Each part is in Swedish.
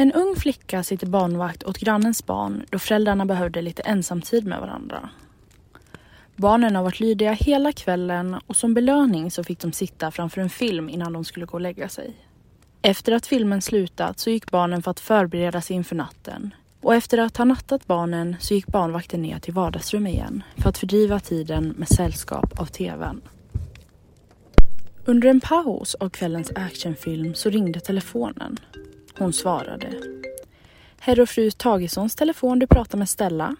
En ung flicka sitter barnvakt åt grannens barn då föräldrarna behövde lite ensamtid med varandra. Barnen har varit lydiga hela kvällen och som belöning så fick de sitta framför en film innan de skulle gå och lägga sig. Efter att filmen slutat så gick barnen för att förbereda sig inför natten. Och efter att ha nattat barnen så gick barnvakten ner till vardagsrummet igen för att fördriva tiden med sällskap av TVn. Under en paus av kvällens actionfilm så ringde telefonen. Hon svarade. Herr och fru Tagessons telefon, du pratar med Stella.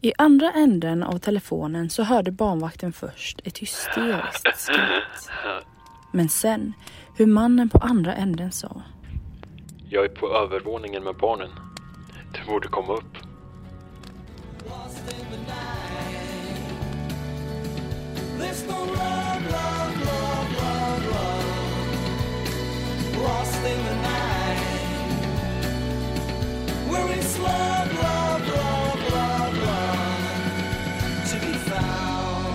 I andra änden av telefonen så hörde barnvakten först ett hysteriskt skratt. Men sen hur mannen på andra änden sa. Jag är på övervåningen med barnen. Du borde komma upp. There's no love, love, love, love, love. Lost in the night. Where is love, love, love, love, love to be found?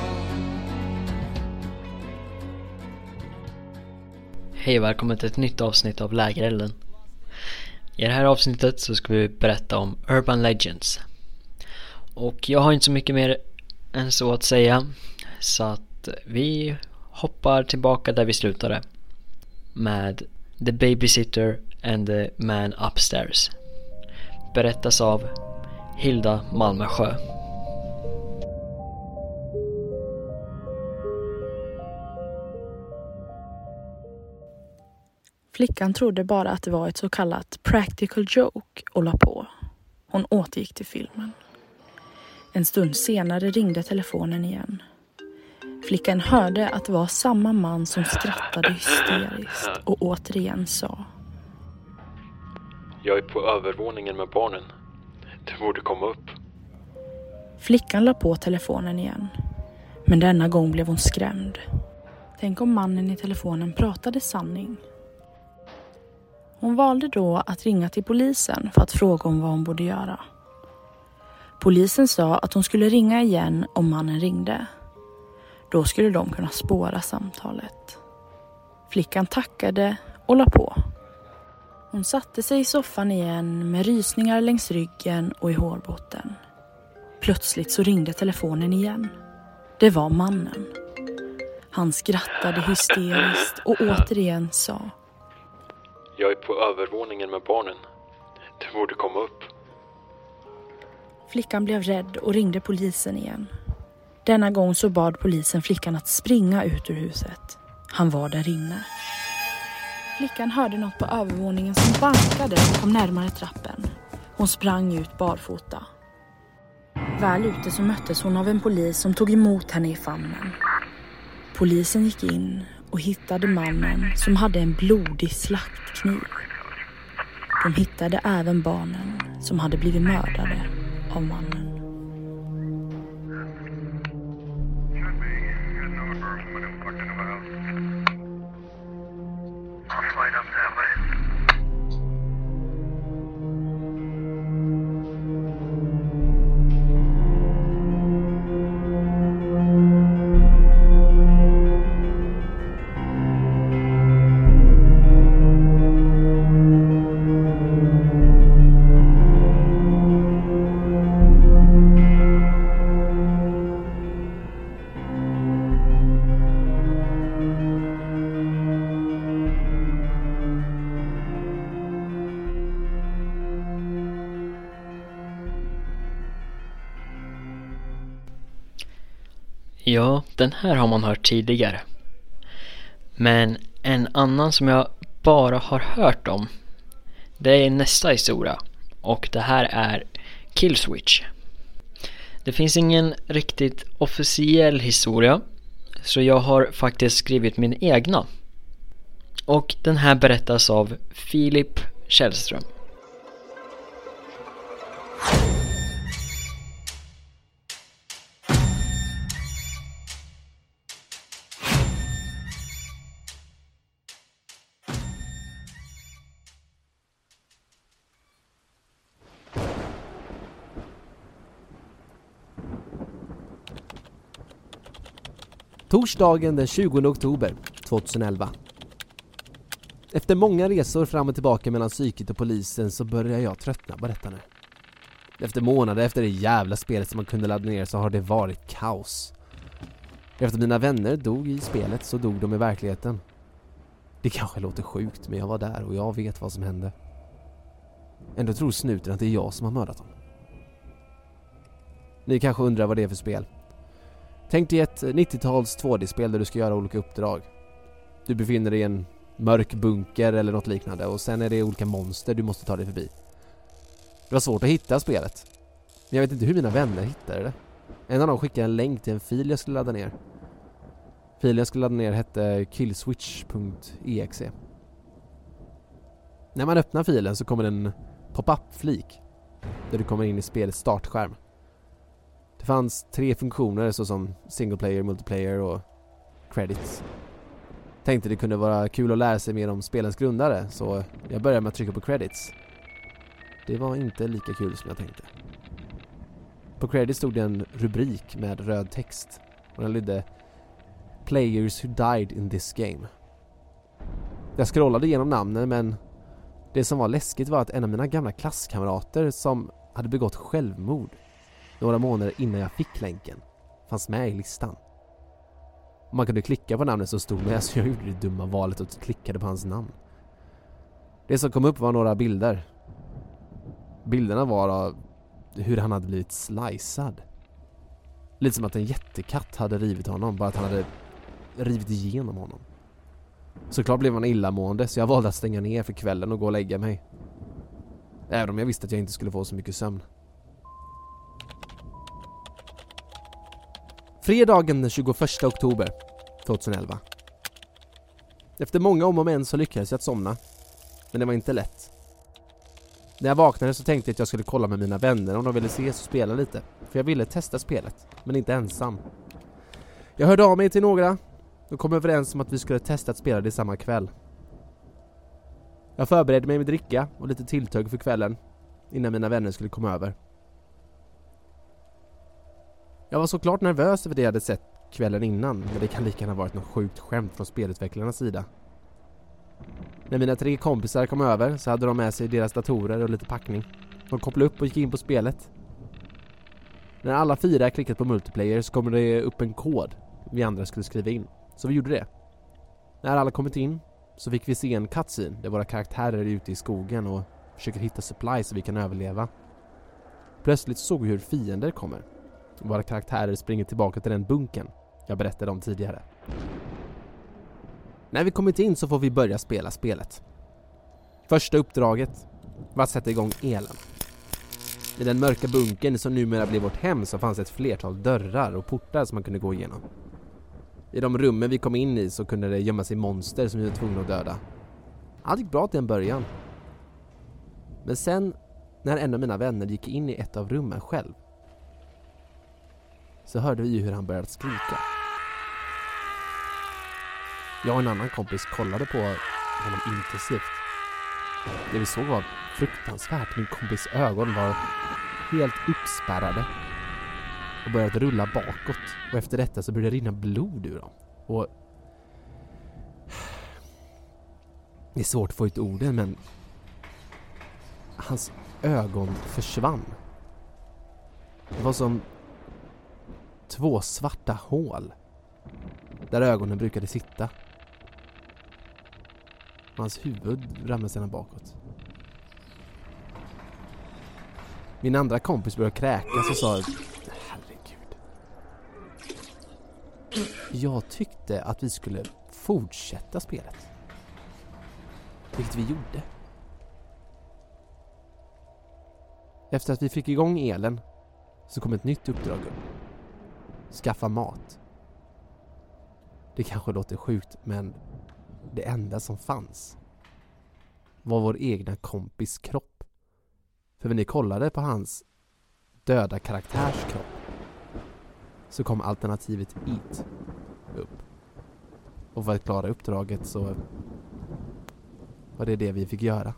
Hej och välkommen till ett nytt avsnitt av Lägerelden. I det här avsnittet så ska vi berätta om Urban Legends. Och jag har inte så mycket mer än så att säga. Så att vi hoppar tillbaka där vi slutade. Med The Babysitter and the Man Upstairs. Berättas av Hilda Malmesjö. Flickan trodde bara att det var ett så kallat practical joke och la på. Hon återgick till filmen. En stund senare ringde telefonen igen. Flickan hörde att det var samma man som skrattade hysteriskt och återigen sa. Jag är på övervåningen med barnen. Du borde komma upp. Flickan la på telefonen igen. Men denna gång blev hon skrämd. Tänk om mannen i telefonen pratade sanning. Hon valde då att ringa till polisen för att fråga om vad hon borde göra. Polisen sa att hon skulle ringa igen om mannen ringde. Då skulle de kunna spåra samtalet. Flickan tackade och la på. Hon satte sig i soffan igen med rysningar längs ryggen och i hårbotten. Plötsligt så ringde telefonen igen. Det var mannen. Han skrattade hysteriskt och återigen sa Jag är på övervåningen med barnen. Du borde komma upp. Flickan blev rädd och ringde polisen igen. Denna gång så bad polisen flickan att springa ut ur huset. Han var där inne. Flickan hörde något på övervåningen som bankade och kom närmare trappen. Hon sprang ut barfota. Väl ute så möttes hon av en polis som tog emot henne i famnen. Polisen gick in och hittade mannen som hade en blodig slaktkniv. De hittade även barnen som hade blivit mördade av mannen. Den här har man hört tidigare. Men en annan som jag bara har hört om det är nästa historia och det här är Killswitch. Det finns ingen riktigt officiell historia så jag har faktiskt skrivit min egna. Och den här berättas av Filip Källström. Torsdagen den 20 oktober 2011. Efter många resor fram och tillbaka mellan psyket och polisen så börjar jag tröttna på detta nu. Efter månader efter det jävla spelet som man kunde ladda ner så har det varit kaos. Efter mina vänner dog i spelet så dog de i verkligheten. Det kanske låter sjukt men jag var där och jag vet vad som hände. Ändå tror snuten att det är jag som har mördat dem. Ni kanske undrar vad det är för spel? Tänk dig ett 90-tals 2D-spel där du ska göra olika uppdrag. Du befinner dig i en mörk bunker eller något liknande och sen är det olika monster du måste ta dig förbi. Det var svårt att hitta spelet. Men jag vet inte hur mina vänner hittade det. En av dem skickade en länk till en fil jag skulle ladda ner. Filen jag skulle ladda ner hette killswitch.exe. När man öppnar filen så kommer en pop-up-flik där du kommer in i spelets startskärm. Det fanns tre funktioner såsom single player, multiplayer och credits. Tänkte det kunde vara kul att lära sig mer om spelens grundare så jag började med att trycka på credits. Det var inte lika kul som jag tänkte. På credits stod det en rubrik med röd text och den lydde Players who died in this game. Jag scrollade igenom namnen men det som var läskigt var att en av mina gamla klasskamrater som hade begått självmord några månader innan jag fick länken fanns med i listan. Om man kunde klicka på namnet som stod med så jag gjorde det dumma valet och klickade på hans namn. Det som kom upp var några bilder. Bilderna var av hur han hade blivit slicead. Lite som att en jättekatt hade rivit honom, bara att han hade rivit igenom honom. Såklart blev han illamående så jag valde att stänga ner för kvällen och gå och lägga mig. Även om jag visste att jag inte skulle få så mycket sömn. Fredagen den 21 oktober 2011. Efter många om och men så lyckades jag att somna. Men det var inte lätt. När jag vaknade så tänkte jag att jag skulle kolla med mina vänner om de ville ses och spela lite. För jag ville testa spelet, men inte ensam. Jag hörde av mig till några och kom överens om att vi skulle testa att spela det samma kväll. Jag förberedde mig med dricka och lite tilltugg för kvällen innan mina vänner skulle komma över. Jag var såklart nervös över det jag hade sett kvällen innan men det kan lika gärna varit något sjukt skämt från spelutvecklarnas sida. När mina tre kompisar kom över så hade de med sig deras datorer och lite packning. De kopplade upp och gick in på spelet. När alla fyra klickat på multiplayer så kommer det upp en kod vi andra skulle skriva in. Så vi gjorde det. När alla kommit in så fick vi se en cutscene där våra karaktärer är ute i skogen och försöker hitta supplies så vi kan överleva. Plötsligt såg vi hur fiender kommer. Våra karaktärer springer tillbaka till den bunken jag berättade om tidigare. När vi kommit in så får vi börja spela spelet. Första uppdraget var att sätta igång elen. I den mörka bunkern som numera blev vårt hem så fanns ett flertal dörrar och portar som man kunde gå igenom. I de rummen vi kom in i så kunde det gömma sig monster som vi var tvungna att döda. Allt gick bra till en början. Men sen, när en av mina vänner gick in i ett av rummen själv så hörde vi hur han började skrika. Jag och en annan kompis kollade på honom intensivt. Det vi såg var fruktansvärt. Min kompis ögon var helt uppspärrade och började rulla bakåt. Och efter detta så började det rinna blod ur dem. Och... Det är svårt att få ut orden men... Hans ögon försvann. Det var som två svarta hål där ögonen brukade sitta. Hans huvud ramlade sedan bakåt. Min andra kompis började kräkas och sa Herregud. Jag tyckte att vi skulle fortsätta spelet. Vilket vi gjorde. Efter att vi fick igång elen så kom ett nytt uppdrag upp. Skaffa mat. Det kanske låter sjukt men det enda som fanns var vår egna kompis kropp. För när ni kollade på hans döda karaktärs kropp så kom alternativet Eat upp. Och för att klara uppdraget så var det det vi fick göra.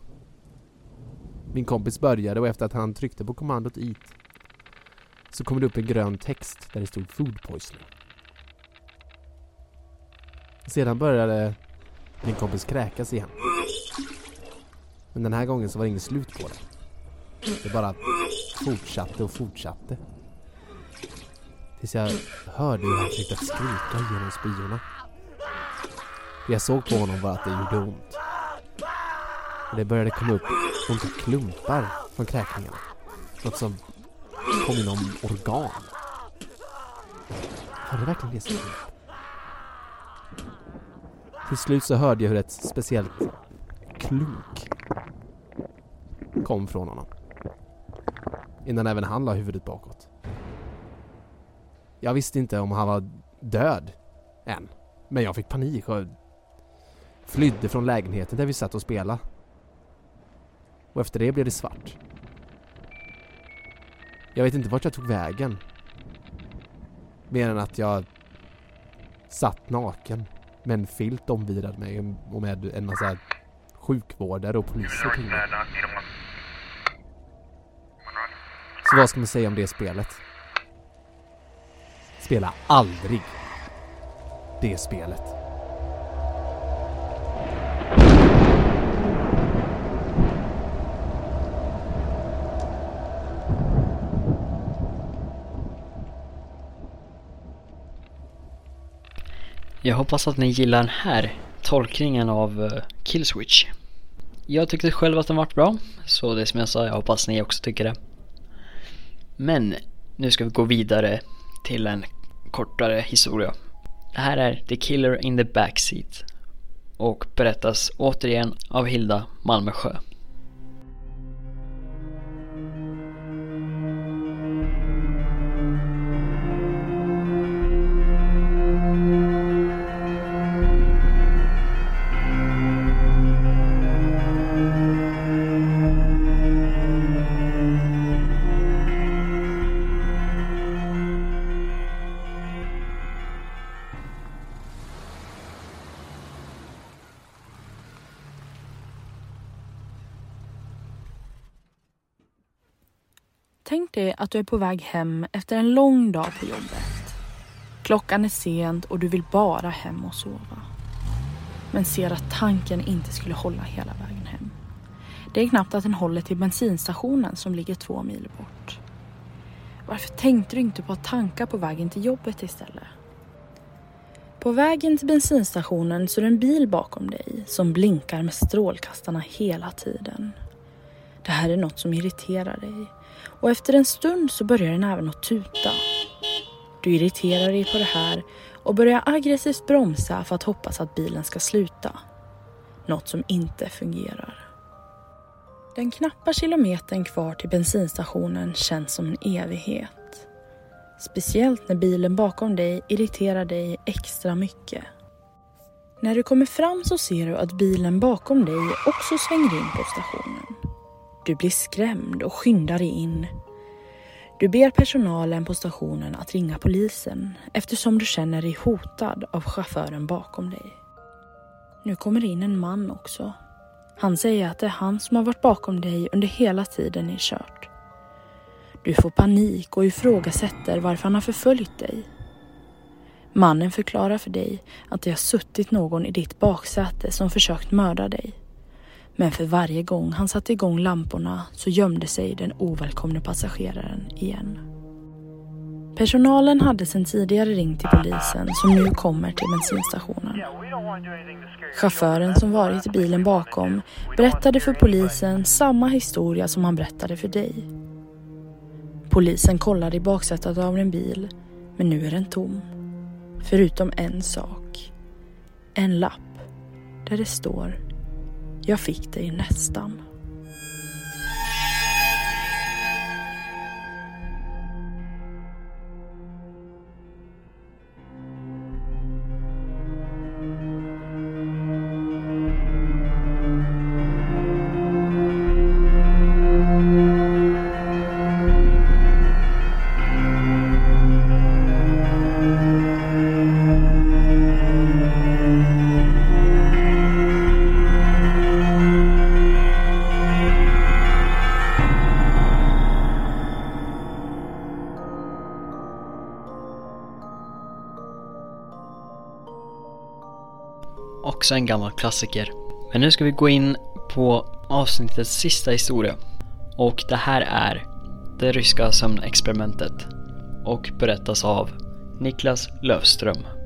Min kompis började och efter att han tryckte på kommandot Eat så kom det upp en grön text där det stod Food Poisoning. Sedan började min kompis kräkas igen. Men den här gången så var det inget slut på det. Det bara fortsatte och fortsatte. Tills jag hörde hur han försökte skrika genom spyorna. Det jag såg på honom var att det gjorde ont. Och det började komma upp olika klumpar från kräkningarna. Något som påminna om organ. Har det verkligen det som? Till slut så hörde jag hur ett speciellt klunk kom från honom. Innan även han la huvudet bakåt. Jag visste inte om han var död än. Men jag fick panik och flydde från lägenheten där vi satt och spelade. Och efter det blev det svart. Jag vet inte vart jag tog vägen. Mer än att jag satt naken med en filt omvirad mig och med en massa sjukvårdare och poliser kring mig. Så vad ska man säga om det spelet? Spela aldrig det spelet. Jag hoppas att ni gillar den här tolkningen av eh, Killswitch. Jag tyckte själv att den vart bra, så det är som jag sa, jag hoppas ni också tycker det. Men nu ska vi gå vidare till en kortare historia. Det här är The Killer in the Backseat och berättas återigen av Hilda Malmesjö. Att du är på väg hem efter en lång dag på jobbet. Klockan är sent och du vill bara hem och sova. Men ser att tanken inte skulle hålla hela vägen hem. Det är knappt att den håller till bensinstationen som ligger två mil bort. Varför tänkte du inte på att tanka på vägen till jobbet istället? På vägen till bensinstationen så är det en bil bakom dig som blinkar med strålkastarna hela tiden. Det här är något som irriterar dig och efter en stund så börjar den även att tuta. Du irriterar dig på det här och börjar aggressivt bromsa för att hoppas att bilen ska sluta. Något som inte fungerar. Den knappa kilometern kvar till bensinstationen känns som en evighet. Speciellt när bilen bakom dig irriterar dig extra mycket. När du kommer fram så ser du att bilen bakom dig också svänger in på stationen. Du blir skrämd och skyndar dig in. Du ber personalen på stationen att ringa polisen eftersom du känner dig hotad av chauffören bakom dig. Nu kommer in en man också. Han säger att det är han som har varit bakom dig under hela tiden ni kört. Du får panik och ifrågasätter varför han har förföljt dig. Mannen förklarar för dig att det har suttit någon i ditt baksäte som försökt mörda dig. Men för varje gång han satte igång lamporna så gömde sig den ovälkomne passageraren igen. Personalen hade sedan tidigare ringt till polisen som nu kommer till bensinstationen. Chauffören som varit i bilen bakom berättade för polisen samma historia som han berättade för dig. Polisen kollade i baksätet av en bil, men nu är den tom. Förutom en sak. En lapp där det står jag fick dig nästan. Också en gammal klassiker. Men nu ska vi gå in på avsnittets sista historia. Och det här är det ryska sömnexperimentet och berättas av Niklas Löfström.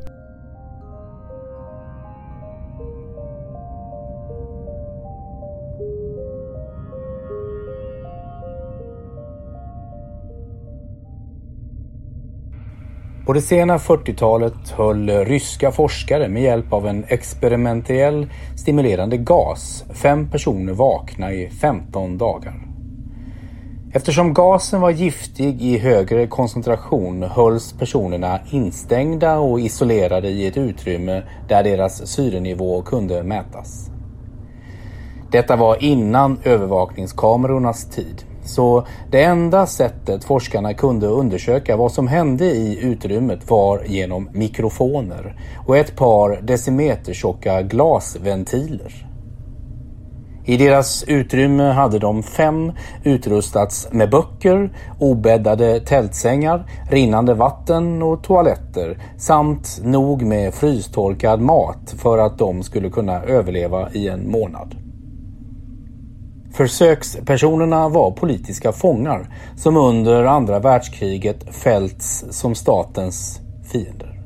På det sena 40-talet höll ryska forskare med hjälp av en experimentell stimulerande gas fem personer vakna i 15 dagar. Eftersom gasen var giftig i högre koncentration hölls personerna instängda och isolerade i ett utrymme där deras syrenivå kunde mätas. Detta var innan övervakningskamerornas tid. Så det enda sättet forskarna kunde undersöka vad som hände i utrymmet var genom mikrofoner och ett par decimeter tjocka glasventiler. I deras utrymme hade de fem utrustats med böcker, obäddade tältsängar, rinnande vatten och toaletter samt nog med frystorkad mat för att de skulle kunna överleva i en månad. Försökspersonerna var politiska fångar som under andra världskriget fällts som statens fiender.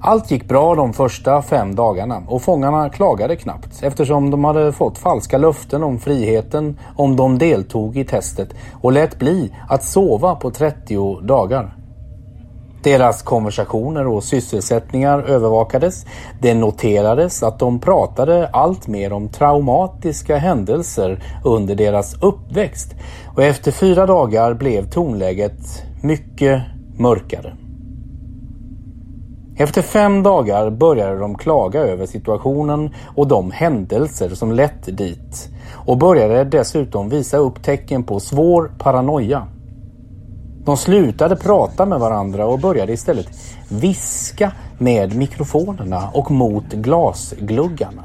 Allt gick bra de första fem dagarna och fångarna klagade knappt eftersom de hade fått falska löften om friheten om de deltog i testet och lät bli att sova på 30 dagar. Deras konversationer och sysselsättningar övervakades. Det noterades att de pratade allt mer om traumatiska händelser under deras uppväxt och efter fyra dagar blev tonläget mycket mörkare. Efter fem dagar började de klaga över situationen och de händelser som lett dit och började dessutom visa upp tecken på svår paranoia. De slutade prata med varandra och började istället viska med mikrofonerna och mot glasgluggarna.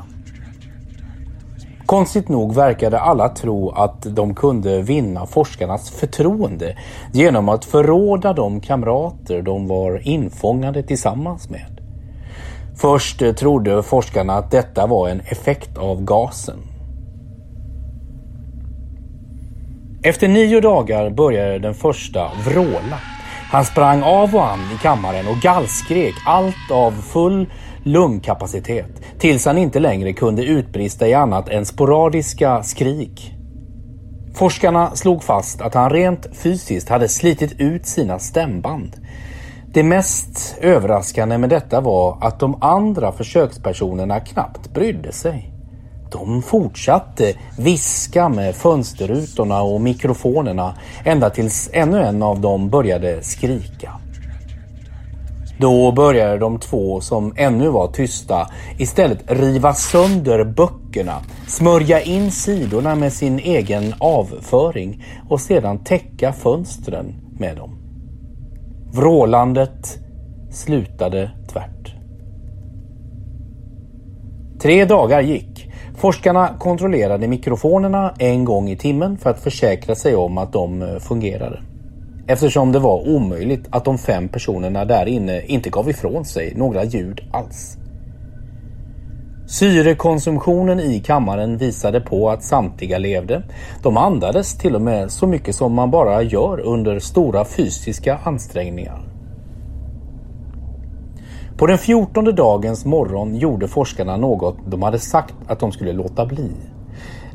Konstigt nog verkade alla tro att de kunde vinna forskarnas förtroende genom att förråda de kamrater de var infångade tillsammans med. Först trodde forskarna att detta var en effekt av gasen. Efter nio dagar började den första vråla. Han sprang av och an i kammaren och gallskrek allt av full lungkapacitet tills han inte längre kunde utbrista i annat än sporadiska skrik. Forskarna slog fast att han rent fysiskt hade slitit ut sina stämband. Det mest överraskande med detta var att de andra försökspersonerna knappt brydde sig. De fortsatte viska med fönsterrutorna och mikrofonerna ända tills ännu en av dem började skrika. Då började de två som ännu var tysta istället riva sönder böckerna, smörja in sidorna med sin egen avföring och sedan täcka fönstren med dem. Vrålandet slutade tvärt. Tre dagar gick. Forskarna kontrollerade mikrofonerna en gång i timmen för att försäkra sig om att de eh, fungerade. Eftersom det var omöjligt att de fem personerna där inne inte gav ifrån sig några ljud alls. Syrekonsumtionen i kammaren visade på att samtliga levde. De andades till och med så mycket som man bara gör under stora fysiska ansträngningar. På den fjortonde dagens morgon gjorde forskarna något de hade sagt att de skulle låta bli.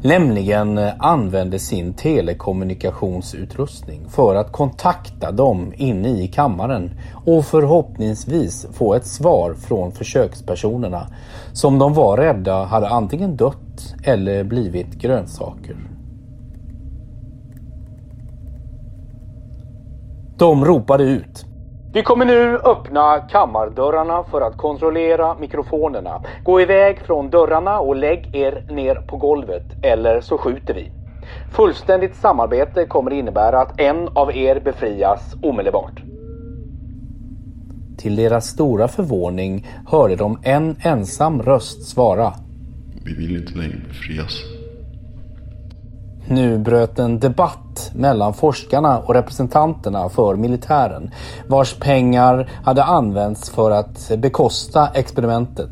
Nämligen eh, använde sin telekommunikationsutrustning för att kontakta dem inne i kammaren och förhoppningsvis få ett svar från försökspersonerna som de var rädda hade antingen dött eller blivit grönsaker. De ropade ut vi kommer nu öppna kammardörrarna för att kontrollera mikrofonerna. Gå iväg från dörrarna och lägg er ner på golvet eller så skjuter vi. Fullständigt samarbete kommer innebära att en av er befrias omedelbart. Till deras stora förvåning hörde de en ensam röst svara. Vi vill inte längre befrias. Nu bröt en debatt mellan forskarna och representanterna för militären vars pengar hade använts för att bekosta experimentet.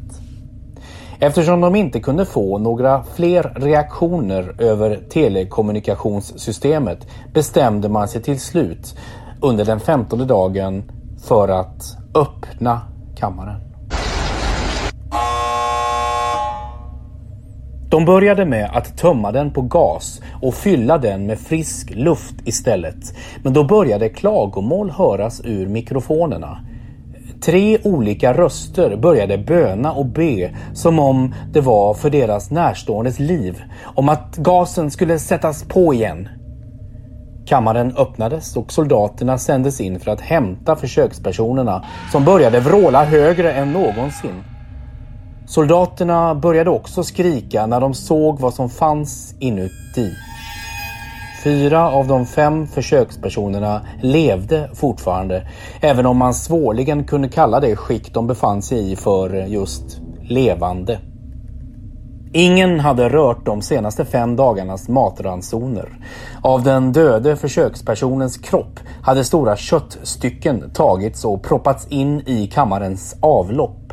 Eftersom de inte kunde få några fler reaktioner över telekommunikationssystemet bestämde man sig till slut under den femtonde dagen för att öppna kammaren. De började med att tömma den på gas och fylla den med frisk luft istället. Men då började klagomål höras ur mikrofonerna. Tre olika röster började böna och be som om det var för deras närståendes liv. Om att gasen skulle sättas på igen. Kammaren öppnades och soldaterna sändes in för att hämta försökspersonerna som började vråla högre än någonsin. Soldaterna började också skrika när de såg vad som fanns inuti. Fyra av de fem försökspersonerna levde fortfarande, även om man svårligen kunde kalla det skick de befann sig i för just levande. Ingen hade rört de senaste fem dagarnas matransoner. Av den döde försökspersonens kropp hade stora köttstycken tagits och proppats in i kammarens avlopp.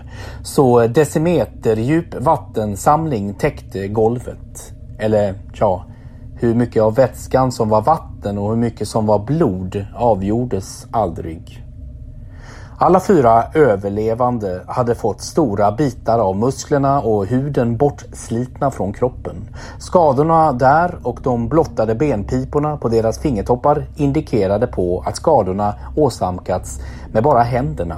Så decimeterdjup vattensamling täckte golvet. Eller ja, hur mycket av vätskan som var vatten och hur mycket som var blod avgjordes aldrig. Alla fyra överlevande hade fått stora bitar av musklerna och huden bortslitna från kroppen. Skadorna där och de blottade benpiporna på deras fingertoppar indikerade på att skadorna åsamkats med bara händerna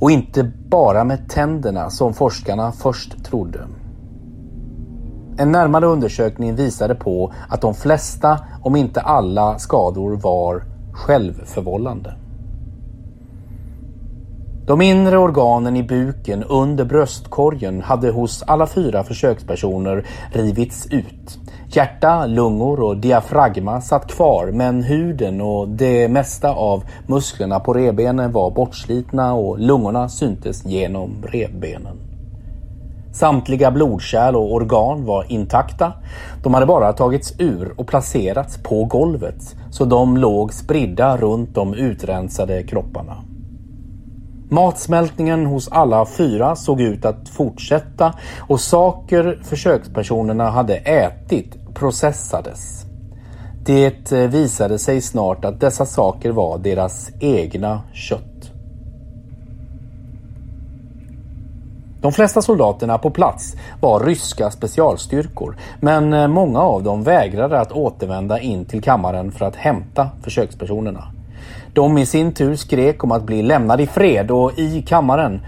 och inte bara med tänderna som forskarna först trodde. En närmare undersökning visade på att de flesta, om inte alla, skador var självförvållande. De inre organen i buken under bröstkorgen hade hos alla fyra försökspersoner rivits ut. Hjärta, lungor och diafragma satt kvar men huden och det mesta av musklerna på revbenen var bortslitna och lungorna syntes genom revbenen. Samtliga blodkärl och organ var intakta. De hade bara tagits ur och placerats på golvet så de låg spridda runt de utrensade kropparna. Matsmältningen hos alla fyra såg ut att fortsätta och saker försökspersonerna hade ätit processades. Det eh, visade sig snart att dessa saker var deras egna kött. De flesta soldaterna på plats var ryska specialstyrkor men eh, många av dem vägrade att återvända in till kammaren för att hämta försökspersonerna. De i sin tur skrek om att bli lämnade i fred och i kammaren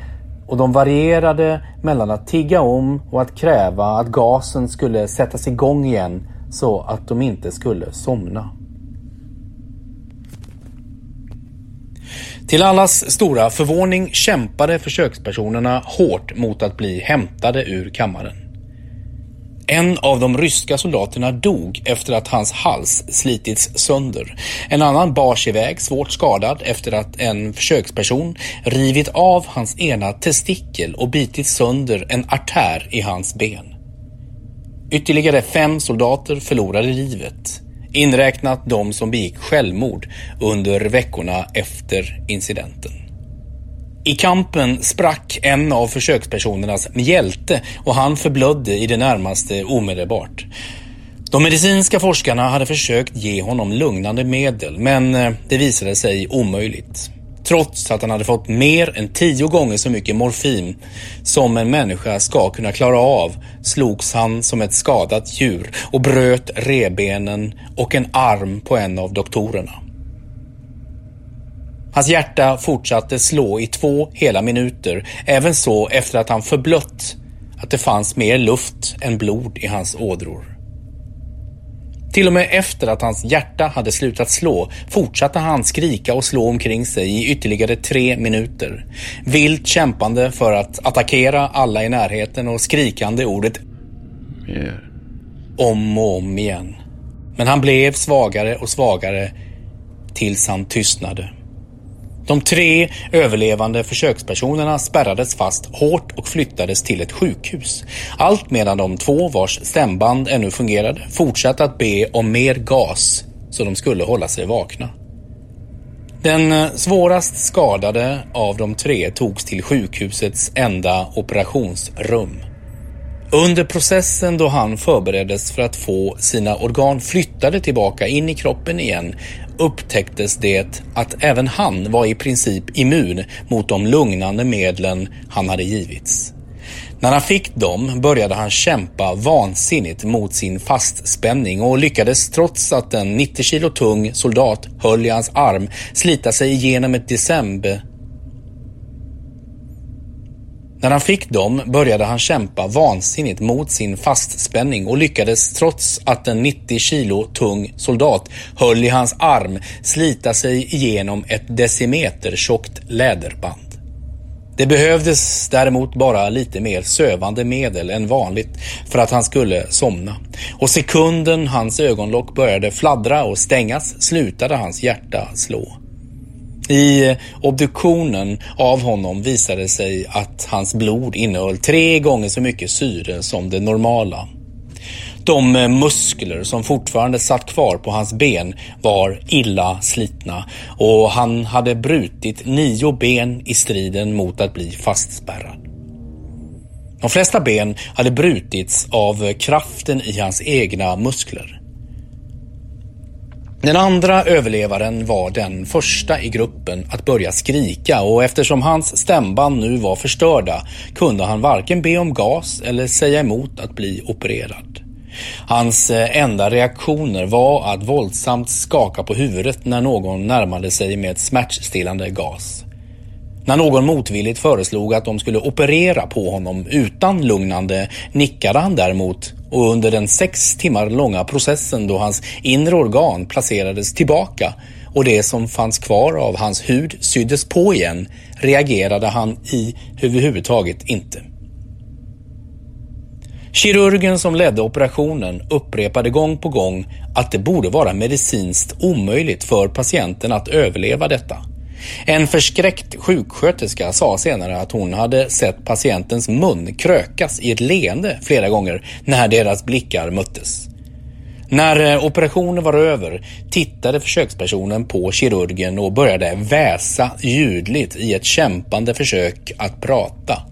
och de varierade mellan att tigga om och att kräva att gasen skulle sättas igång igen så att de inte skulle somna. Till allas stora förvåning kämpade försökspersonerna hårt mot att bli hämtade ur kammaren. En av de ryska soldaterna dog efter att hans hals slitits sönder. En annan bars iväg svårt skadad efter att en försöksperson rivit av hans ena testikel och bitit sönder en artär i hans ben. Ytterligare fem soldater förlorade livet, inräknat de som begick självmord under veckorna efter incidenten. I kampen sprack en av försökspersonernas mjälte och han förblödde i det närmaste omedelbart. De medicinska forskarna hade försökt ge honom lugnande medel men eh, det visade sig omöjligt. Trots att han hade fått mer än tio gånger så mycket morfin som en människa ska kunna klara av slogs han som ett skadat djur och bröt rebenen och en arm på en av doktorerna. Hans hjärta fortsatte slå i två hela minuter, även så efter att han förblött att det fanns mer luft än blod i hans ådror. Till och med efter att hans hjärta hade slutat slå fortsatte han skrika och slå omkring sig i ytterligare tre minuter. Vilt kämpande för att attackera alla i närheten och skrikande ordet Mer. om och om igen. Men han blev svagare och svagare tills han tystnade. De tre överlevande försökspersonerna spärrades fast hårt och flyttades till ett sjukhus. Allt medan de två vars stämband ännu fungerade fortsatte att be om mer gas så de skulle hålla sig vakna. Den eh, svårast skadade av de tre togs till sjukhusets enda operationsrum. Under processen då han förbereddes för att få sina organ flyttade tillbaka in i kroppen igen upptäcktes det att även han var i princip immun mot de lugnande medlen han hade givits. När han fick dem började han kämpa vansinnigt mot sin fastspänning och lyckades trots att en 90 kilo tung soldat höll i hans arm slita sig igenom ett december när han fick dem började han kämpa vansinnigt mot sin fastspänning och lyckades trots att en 90 kilo tung soldat höll i hans arm slita sig igenom ett decimeter tjockt läderband. Det behövdes däremot bara lite mer sövande medel än vanligt för att han skulle somna. Och sekunden hans ögonlock började fladdra och stängas slutade hans hjärta slå. I obduktionen av honom visade det sig att hans blod innehöll tre gånger så mycket syre som det normala. De muskler som fortfarande satt kvar på hans ben var illa slitna och han hade brutit nio ben i striden mot att bli fastspärrad. De flesta ben hade brutits av kraften i hans egna muskler. Den andra överlevaren var den första i gruppen att börja skrika och eftersom hans stämband nu var förstörda kunde han varken be om gas eller säga emot att bli opererad. Hans eh, enda reaktioner var att våldsamt skaka på huvudet när någon närmade sig med smärtstillande gas. När någon motvilligt föreslog att de skulle operera på honom utan lugnande nickade han däremot och under den sex timmar långa processen då hans inre organ placerades tillbaka och det som fanns kvar av hans hud syddes på igen reagerade han i överhuvudtaget inte. Kirurgen som ledde operationen upprepade gång på gång att det borde vara medicinskt omöjligt för patienten att överleva detta. En förskräckt sjuksköterska sa senare att hon hade sett patientens mun krökas i ett leende flera gånger när deras blickar möttes. När eh, operationen var över tittade försökspersonen på kirurgen och började väsa ljudligt i ett kämpande försök att prata.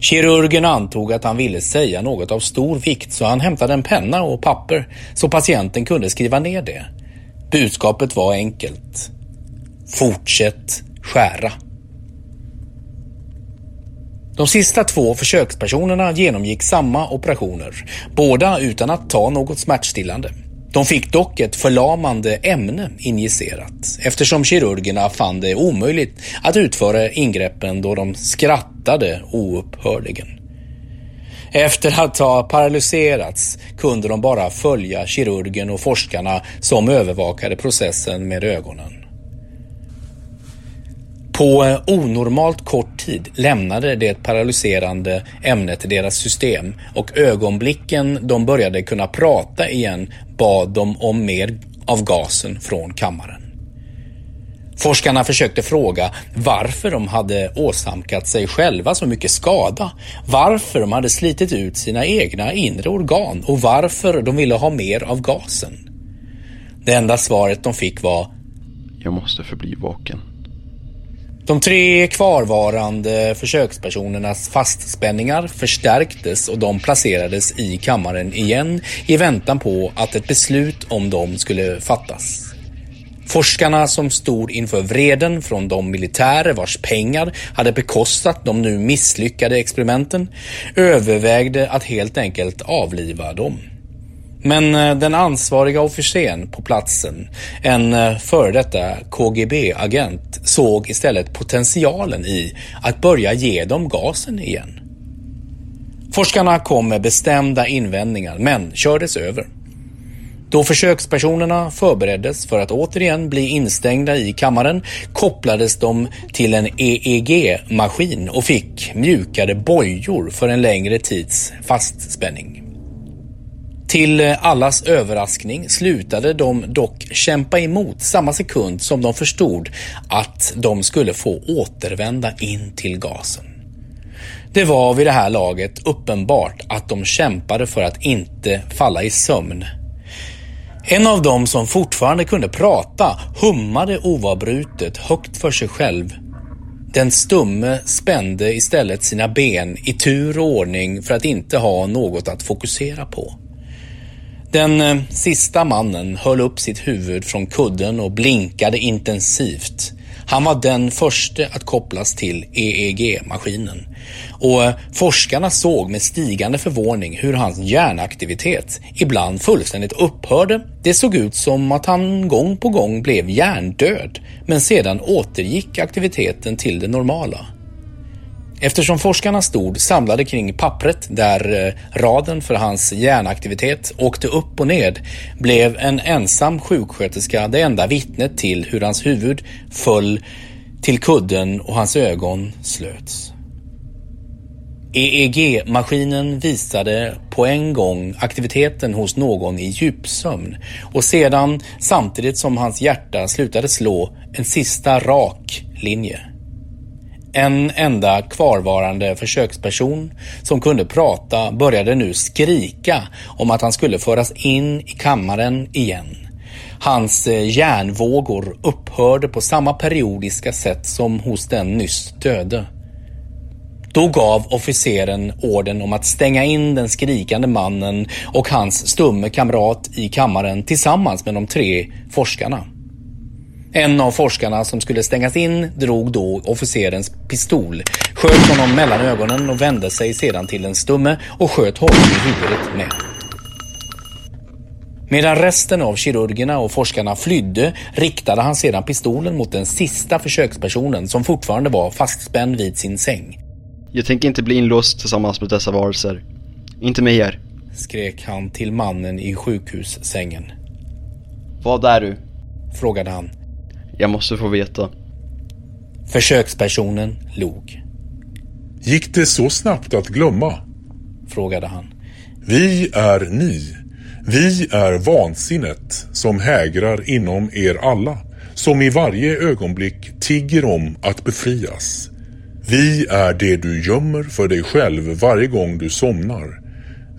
Kirurgen antog att han ville säga något av stor vikt så han hämtade en penna och papper så patienten kunde skriva ner det. Budskapet var enkelt. Fortsätt skära. De sista två försökspersonerna genomgick samma operationer, båda utan att ta något smärtstillande. De fick dock ett förlamande ämne injicerat eftersom kirurgerna fann det omöjligt att utföra ingreppen då de skrattade oupphörligen. Efter att ha paralyserats kunde de bara följa kirurgen och forskarna som övervakade processen med ögonen. På eh, onormalt kort tid lämnade det paralyserande ämnet deras system och ögonblicken de började kunna prata igen bad de om mer av gasen från kammaren. Forskarna försökte fråga varför de hade åsamkat sig själva så mycket skada, varför de hade slitit ut sina egna inre organ och varför de ville ha mer av gasen. Det enda svaret de fick var Jag måste förbli vaken. De tre kvarvarande försökspersonernas fastspänningar förstärktes och de placerades i kammaren igen i väntan på att ett beslut om dem skulle fattas. Forskarna som stod inför vreden från de militärer vars pengar hade bekostat de nu misslyckade experimenten övervägde att helt enkelt avliva dem. Men eh, den ansvariga officeren på platsen, en eh, före detta KGB-agent, såg istället potentialen i att börja ge dem gasen igen. Forskarna kom med bestämda invändningar, men kördes över. Då försökspersonerna förbereddes för att återigen bli instängda i kammaren kopplades de till en EEG-maskin och fick mjukare bojor för en längre tids fastspänning. Till allas överraskning slutade de dock kämpa emot samma sekund som de förstod att de skulle få återvända in till gasen. Det var vid det här laget uppenbart att de kämpade för att inte falla i sömn. En av dem som fortfarande kunde prata hummade oavbrutet högt för sig själv. Den stumme spände istället sina ben i tur och ordning för att inte ha något att fokusera på. Den eh, sista mannen höll upp sitt huvud från kudden och blinkade intensivt. Han var den första att kopplas till EEG-maskinen. Och eh, forskarna såg med stigande förvåning hur hans hjärnaktivitet ibland fullständigt upphörde. Det såg ut som att han gång på gång blev hjärndöd, men sedan återgick aktiviteten till det normala. Eftersom forskarna stod samlade kring pappret där eh, raden för hans hjärnaktivitet åkte upp och ned blev en ensam sjuksköterska det enda vittnet till hur hans huvud föll till kudden och hans ögon slöts. EEG-maskinen visade på en gång aktiviteten hos någon i djupsömn och sedan, samtidigt som hans hjärta slutade slå, en sista rak linje. En enda kvarvarande försöksperson som kunde prata började nu skrika om att han skulle föras in i kammaren igen. Hans eh, hjärnvågor upphörde på samma periodiska sätt som hos den nyss döde. Då gav officeren orden om att stänga in den skrikande mannen och hans stumme kamrat i kammaren tillsammans med de tre forskarna. En av forskarna som skulle stängas in drog då officerens pistol, sköt honom mellan ögonen och vände sig sedan till den stumme och sköt honom i huvudet med. Medan resten av kirurgerna och forskarna flydde riktade han sedan pistolen mot den sista försökspersonen som fortfarande var fastspänd vid sin säng. Jag tänker inte bli inlåst tillsammans med dessa varelser. Inte med er. Skrek han till mannen i sjukhussängen. Vad är du? Frågade han. Jag måste få veta. Försökspersonen log. Gick det så snabbt att glömma? Frågade han. Vi är ni. Vi är vansinnet som hägrar inom er alla, som i varje ögonblick tigger om att befrias. Vi är det du gömmer för dig själv varje gång du somnar.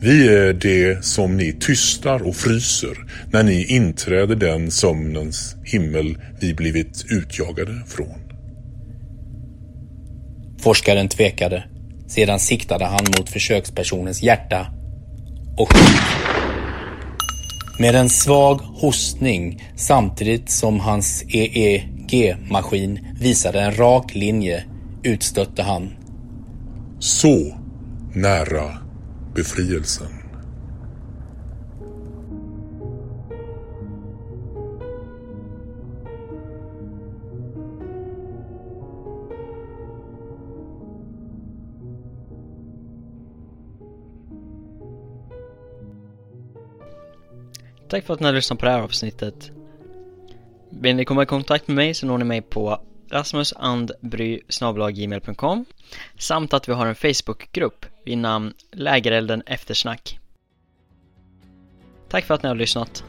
Vi är det som ni tystar och fryser när ni inträder den sömnens himmel vi blivit utjagade från. Forskaren tvekade. Sedan siktade han mot försökspersonens hjärta och. Med en svag hostning samtidigt som hans EEG-maskin visade en rak linje utstötte han. Så nära befrielsen. Tack för att ni har lyssnat på det här avsnittet. Vill ni komma i kontakt med mig så når ni mig på rasmusandbry.gmail.com samt att vi har en Facebookgrupp vid namn Lägerelden Eftersnack. Tack för att ni har lyssnat.